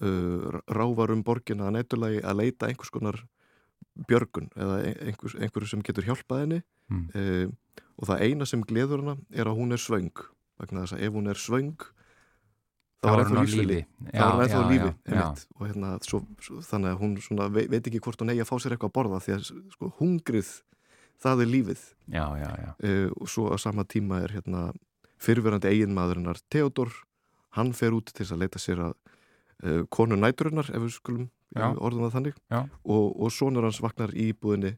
uh, ráfar um borgina að nættulagi að leita einhvers konar björgun eða einhvers, einhverju sem getur hjálpað henni Mm. uh, og það eina sem gleður hana er að hún er svöng vegna þess að ef hún er svöng þá er ennþá á lífi. þá er hún ennþá á lífi og hérna, svo, svo, þannig að hún svona, veit, veit ekki hvort hún eigi að fá sér eitthvað að borða því að sko, hungrið það er lífið Já, já, já. uh, og svo á sama tíma er hérna, fyrverandi eiginmaðurinnar Theodor hann fer út til að leita sér að uh, konu næturinnar ef við skulum Já. orðum það þannig. Já. og, og sonur hans vaknar í íbúðinni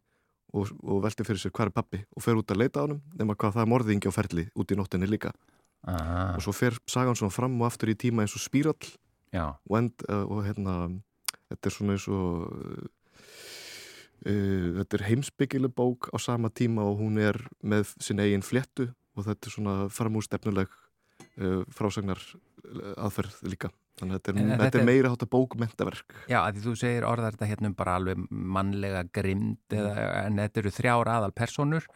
og, og velti fyrir sér hver er pappi og fer út að leita á honum nema hvað það er morðingi á ferli út í nóttinni líka. Ah, og svo fer sagan svona fram og aftur í tíma eins og spírall. Og, end, uh, og hérna þetta er svona eins og uh, þetta er heimsbyggileg bók á sama tíma og hún er með sin eigin fléttu og þetta er svona framúrstefnuleg uh, frásagnar aðferð líka. Þannig að þetta er, En þetta þetta er meira hátta bókmentaverk Já, því þú segir orðar þetta hérna um bara alveg mannlega grimd eða, en þetta eru þrjár aðal personur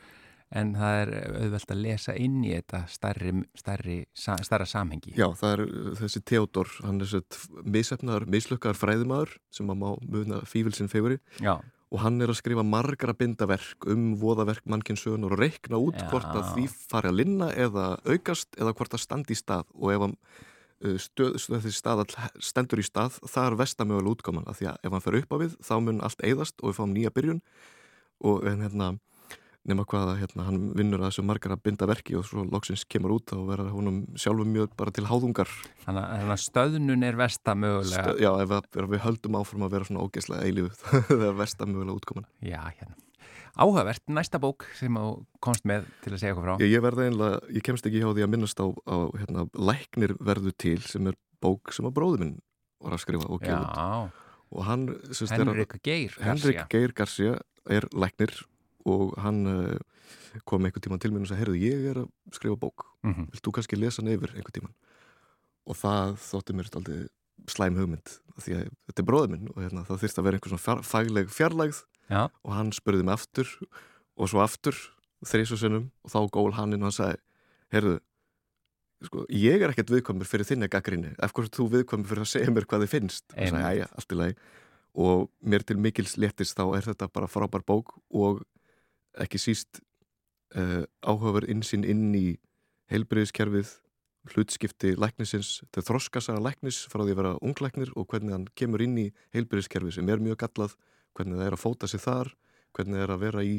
en það er auðvelt að lesa inn í þetta starri, starri, starra samhengi. Já, það er uh, þessi Theodor hann er sett misefnaður, mislukkaður fræðimaður sem að má muna fífilsinn feguri Já, og hann er að skrifa margra bindaverk um voðaverk mannkynnsögunar og reikna út Já. hvort að því fari að linna eða aukast eða hvort að standi í stað. Og ef hann uh, stöð, stað stendur í stað það er vestamögulega útkoman af því að ef hann fer upp á við þá mun allt eyðast og við fáum nýja byrjun. Og en, hérna nema hvað að hérna, hann vinnur að þessu margar að binda verki og svo loksins kemur út og verður honum sjálfum mjög bara til háðungar þannig að- stöðnun er versta mögulega. Stö, já, ef, ef við höldum áfram að vera svona ógeðslega eilífu það er vestamögulega útkoman Já, hérna. Áhugavert, næsta bók sem þú komst með til að segja okkur frá. Ég, ég verði einlega, ég kemst ekki hjá því að minnast á, á hérna, Læknir verðu til sem er bók sem að bróði minn var að skrifa og gefa út Henrik Geir Henrik Garcia. Geir Garcia er læknir og hann uh, kom einhvern tíman til mér og sagði, heyrðu, ég er að skrifa bók. Mhm. vilt þú kannski lesa hann yfir einhvern tíman og það þótti mér aldrei slæm hugmynd því að þetta er bróði minn og hérna, það þyrst að vera einhver svona fagleg fjarlægð. Já, og hann spurði mig aftur og svo aftur þrísu sinnum og þá gól hann inn og hann sagði heyrðu, sko, ég er ekkert viðkvæmur fyrir þinni gaggrinni af ert þú viðkvæmur fyrir að segja mér hvað þið finnst? Og sagði, æja, allt í lagi. Og mér til mikils léttist þá er þetta bara frábær bók og ekki síst uh, áhugaverð insinn inn í heilbriðiskerfið hlutskipti læknisins. Til þroskasaga læknis frá því að vera unglæknir og hvernig hann kemur inn í heilbriðiskerfið sem er mjög gallað hvernig það er að fóta sig þar hvernig það er að vera í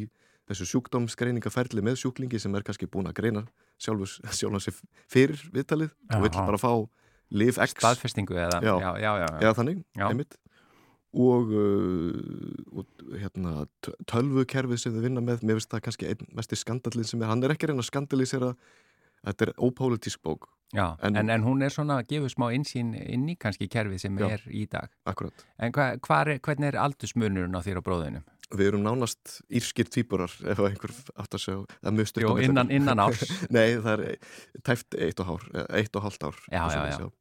þessu sjúkdómsgreiningaferli með sjúklingi sem er kannski búin að greina sjálfur sig fyrir viðtalið og vill bara fá liv X. Staðfestingu eða, Já. já, já, já, já. eða þannig, einmitt og, uh, og hérna tölvukerfið sem þau vinna með mér finnst það kannski einn mesti skandallin sem er hann er ekki reyna skandalisera þetta er ópólitísk bók, Já, En- en, en hún er svona að gefa smá insýn inn í kannski kerfið sem Já. er í dag. akkurat En hva, er, hvernig er aldursmunurinn á þér og bróðinu? við erum nánast írskir tvíburar ef einhver átt að sjá Jó, innan, innan árs. Nei, það er tæft eitt og hár, eh, eitt og hálft ár Já,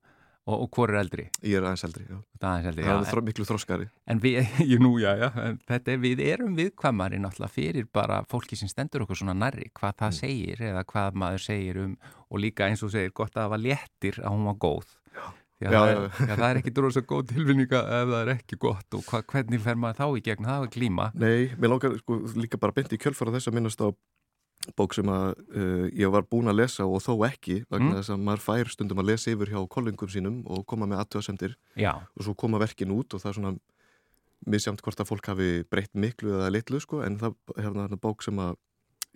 Og, og hvor er eldri? Ég er aðeins eldri, já. Það er eldri, Það er já. þró, miklu þroskari. En við, jú, nú, já, já, þetta er, við erum viðkvæmari náttúrulega fyrir bara fólki sem stendur okkur svona nærri, hvað það segir eða hvað maður segir um og líka eins og segir gott að það var léttir að hún var góð. Já, Já, það, já, er, já, það er ekki dróðs góð tilfinninga ef það er ekki gott og hva, hvernig fer maður þá í gegn það var klíma. Nei, mér langar sko, líka bara beint í kjölfara þess að minnast á bók sem að uh, ég var búin að lesa og þó ekki vegna Mm. þess að maður fær stundum að lesa yfir hjá kollingum sínum og koma með aðtöðasemdir og svo koma verkin út og það er svona misjamt hvort að fólk hafi breytt miklu eða litlu sko en það er hérna bók sem að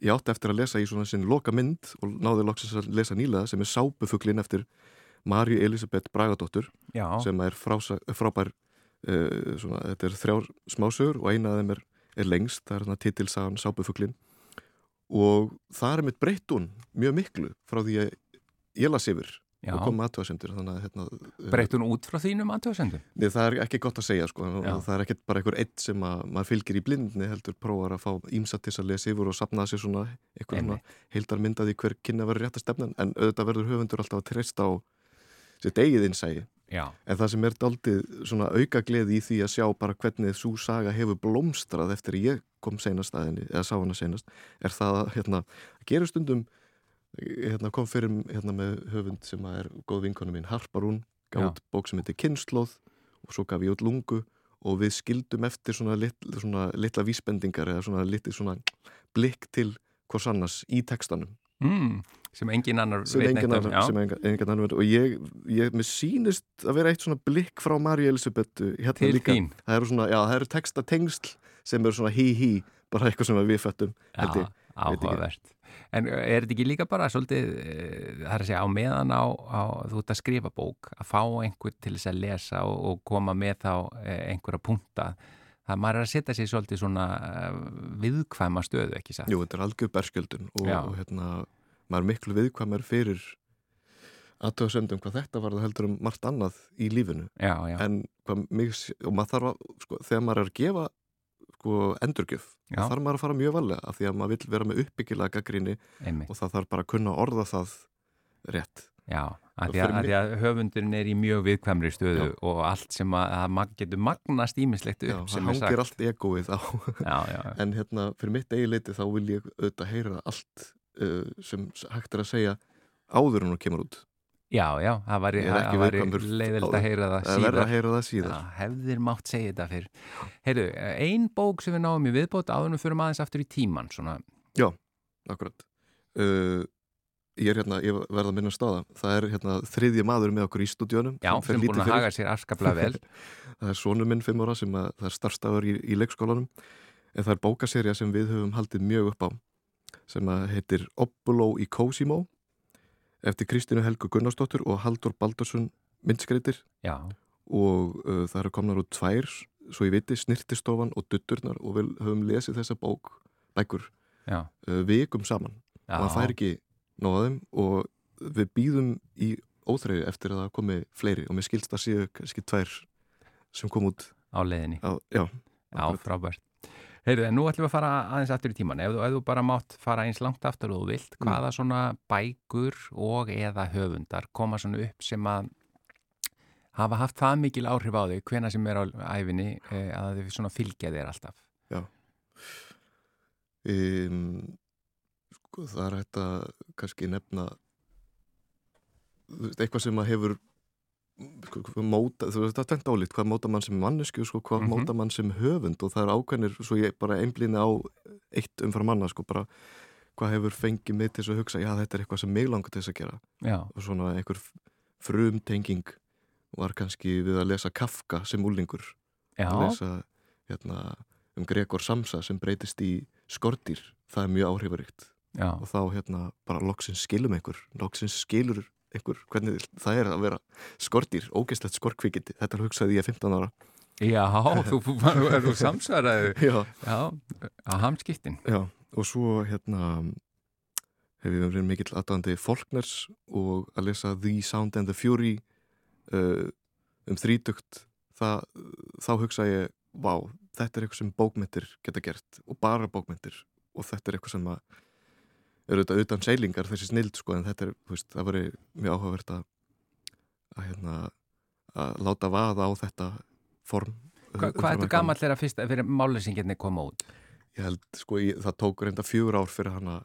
ég átti eftir að lesa í svona sinn loka mynd og náði loksins að lesa nýlega sem er Sápufuglin eftir Marju Elisabeth Bragadóttur já, sem er frása, frábær uh, svona, þetta er þrjár smásögur og eina af þeim er, er lengst, það er hérna titilsagan Sápufuglin og það er mitt breytt hún mjög miklu frá því að ég las yfir já. og kom með aðtöðasemdir þannig að hérna, Breytt hún út frá þínum aðtöðsendum? Nei, það er ekki gott að segja sko, það er ekki bara einhver eitt sem að maður fylgir í blindni heldur prófar að fá ímsa til að lesa yfir og sapna sér svona einhver svona heildar myndaði hver kynna verður rétt að stefna en auðvitað verður höfundur alltaf að treysta á sitt eigið innsægi Já, en það sem er daldið svona auka gleði í því að sjá bara hvernig svo saga hefur blómstrað eftir ég kom seinast aðinni, eða sá hana seinast er það að hérna, gerur stundum hérna, kom fyrir hérna, með höfund sem er góð vinkonu mín Harparún, gátt bók sem heitir Kynnslóð og svo gaf ég út lungu og við skildum eftir svona, lit, svona litla vísbendingar eða svona litli svona blikk til hvers annars í textanum. Mm, sem engin annar sem veit neitt um, sem engin, engin annar veit og ég, ég mér sýnist að vera eitt svona blikk frá Marja Elisabeth hérna Til líka, þín. það eru svona, já, það eru textatengsl sem eru svona hí hí, bara eitthvað sem við ekki. áhugavert. En er þetta ekki líka bara svolítið, eh, það er að segja, á meðan á, á þú ert að skrifa bók, að fá einhver til þess að lesa og, og koma með þá eh, einhverja punta, það maður er að setja sér svolítið svona eh, viðkvæma stöðu, ekki satt? jú, þetta er algjör berskjöldun og, og hérna, maður miklu viðkvæmur fyrir aðtöðasöndum hvað þetta var það heldur um margt annað í lífinu Já, já, en hvað mig, og maður þarf að, sko, þegar maður er að gefa sko, endurgjöf, Já. þarf maður að fara mjög valega af því að maður vill vera með uppbyggilega einmitt. og það þarf bara að kunna orða það rétt Já, að því að, að, að höfundurinn er í mjög viðkvæmri stöðu Já. og allt sem að, getur magnast ímislegt Já, upp það sem er sagt. hangir allt egoið á Já, já, já. en hérna fyrir mitt eigi leiti þá vil ég auðvitað heyra allt uh, sem hægt er að segja áður en hún kemur út. Já, já, það væri viðkvæmur leiðilegt að heyra það síðar. að heyra það síðar. Já, hefðir mátt segja þetta fyrr. Heyrðu, ein bók sem við náum í viðbót áðunum fyrir aðeins aftur í tíman, svona, akkurat. Uh, ég er hérna, ég verð að minna staða það er hérna þriðji maður með okkur í stúdíunum já, sem búin að haga sér afskaplega vel. það er sonu minn fimm ára sem að, það er starfstafur í, í leikskólanum. En það er bókaserja sem við höfum haldið mjög upp á sem heitir Obbuló í Cosimo eftir Kristínu Helgu Gunnarsdóttur og Haldur Baldursson myndskreitir Já, og uh, það eru komnar út tvær svo ég viti, Snirtistofan og Dutturnar og við höfum lesið þessa bók bækur uh, vikum saman já. og það fær ekki nóðum og við býðum í óþreyju eftir að það komi fleiri og mér skilst að séu kannski tvær sem kom út á leiðinni. á, já, Já, frábært. Heyrðu, en nú ætlum við að fara aðeins aftur í tíman. Ef þú, ef þú bara mátt fara eins langt aftur og þú vilt, Mm. hvaða svona bækur og eða höfundar koma svona upp sem að hafa haft það mikil áhrif á þig, hvena sem er á æfinni, eh, að þau svona fylgja þér alltaf. um, sko, það er hægt að kannski nefna eitthvað sem að hefur móta, þú veist, það er tengt álít hvað móta mann sem mannesku, sko, hvað Mhm. móta mann sem höfund og það er ákveðnir, svo ég bara einblýni á eitt umfram manna, sko, bara hvað hefur fengið mig til að hugsa, já, þetta er eitthvað sem mig langar til þess að gera. Já, og svona einhver frumtenging var kannski við að lesa Kafka sem úlingur að lesa hérna, um Gregor Samsa sem breytist í skortýr það er mjög áhrifaríkt já, og þá hérna bara loksins skilum einhver loksins skilur einhver hvernig það er að vera skortýr, ógeðslegt skorkvikindi. Þetta hugsaði ég 15 ára. Já, þú, þú, þú samsvaraði, já, á hamskiptin. já, og svo hérna hef ég verið mikill aðdæðandi Faulkners og að lesa The Sound and the Fury uh, um þrítugt það, þá hugsa ég vá, þetta er eitthvað sem bókmyndir geta gert og bara bókmyndir og þetta er eitthvað sem að er auðvitað utan seilingar þessi snild sko en þetta er, veist, það var mjög áhugavert að að hérna að láta vaða á þetta form Hva, hvað er þetta gammal þegar fyrst, fyrir máleysingirni koma út? Ég held, sko, ég, það tók reynda fjögur ár fyrir hana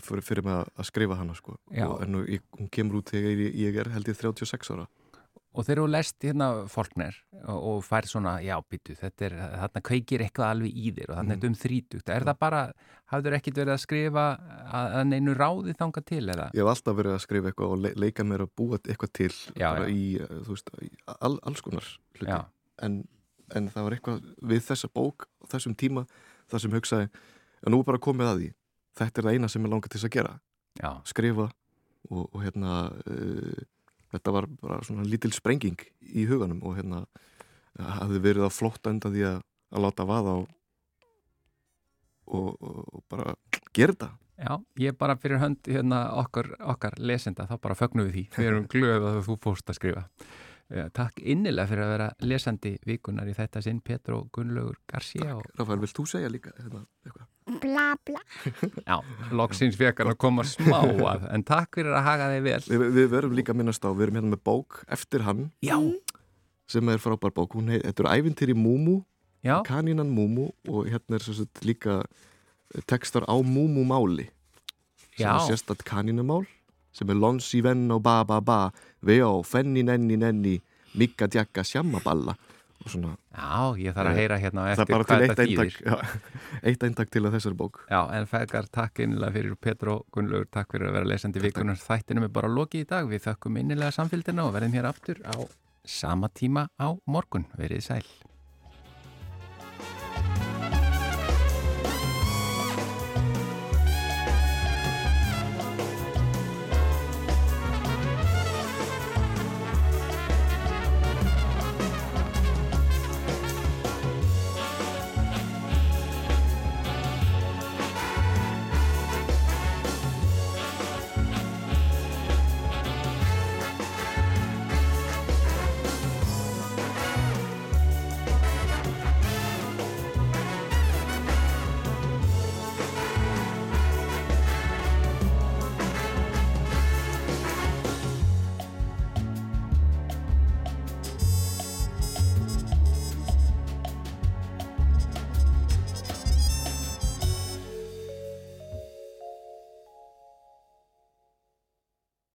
fyrir, fyrir mig að- að skrifa hana, sko Já. og, nú, ég, hún kemur út þegar ég, ég er held ég 36 ára Og þegar þú lest hérna Faulkner og, og fær svona, já, býtu, þetta er, þarna kveikir eitthvað alveg í þér og þarna er Mhm. þetta um þrítugt. Er það bara, hafður ekkit verið að skrifa að, að neinu ráði þanga til eða? Ég hef alltaf verið að skrifa eitthvað og le leika mér að búa eitthvað til Já, bara já. í, þú veist, í all, alls konar hluti en, en það var eitthvað við þessa bók á þessum tíma það sem hugsaði, að nú er bara komið að því þetta er það eina sem ég langar til að gera já, skrifa og, og hérna uh, þetta var bara svona lítil sprenging í huganum og hérna hafði verið að flótta undan því að, að láta vaða og, og, og, bara gera þetta já, ég bara fyrir hönd hérna okkar, okkar lesenda, þá bara fögnum við því. Við erum glöð að þú fórst að skrifa. Eh, Takk innilega fyrir að vera lesandi vikunar í þetta sinn, Petro Gunnlaugur Garcia og Rafael, vilt þú segja líka hérna, eitthvað? bla bla. Já, loksins fekar að koma smá að, en takk fyrir að haga þig vel. Við, við verum líka minnast á, við erum hérna með bók eftir hann Já, sem er frábær bók, hún heit, þetta eru ævintýri Múmú, já, kanínan Múmú og hérna er líka tekstar á Múmú máli sem Já. er sérstætt kanínumál sem er lonsi venn og ba ba ba. Veó, fenni nenni nenni. Mikka djakka sjammaballa og svona, já, ég þarf að heyra hérna á það er eftir bara hvað til þetta eitt þýðir. eitt eintak til að þessar bók. Já, en fækar takk innilega fyrir Petro Gunnlaugur, takk fyrir að vera lesandi vikunar þættinum er bara lokið í dag, við þökkum innilega samfélgina og verðum hér aftur á sama tíma á morgun, verið sæl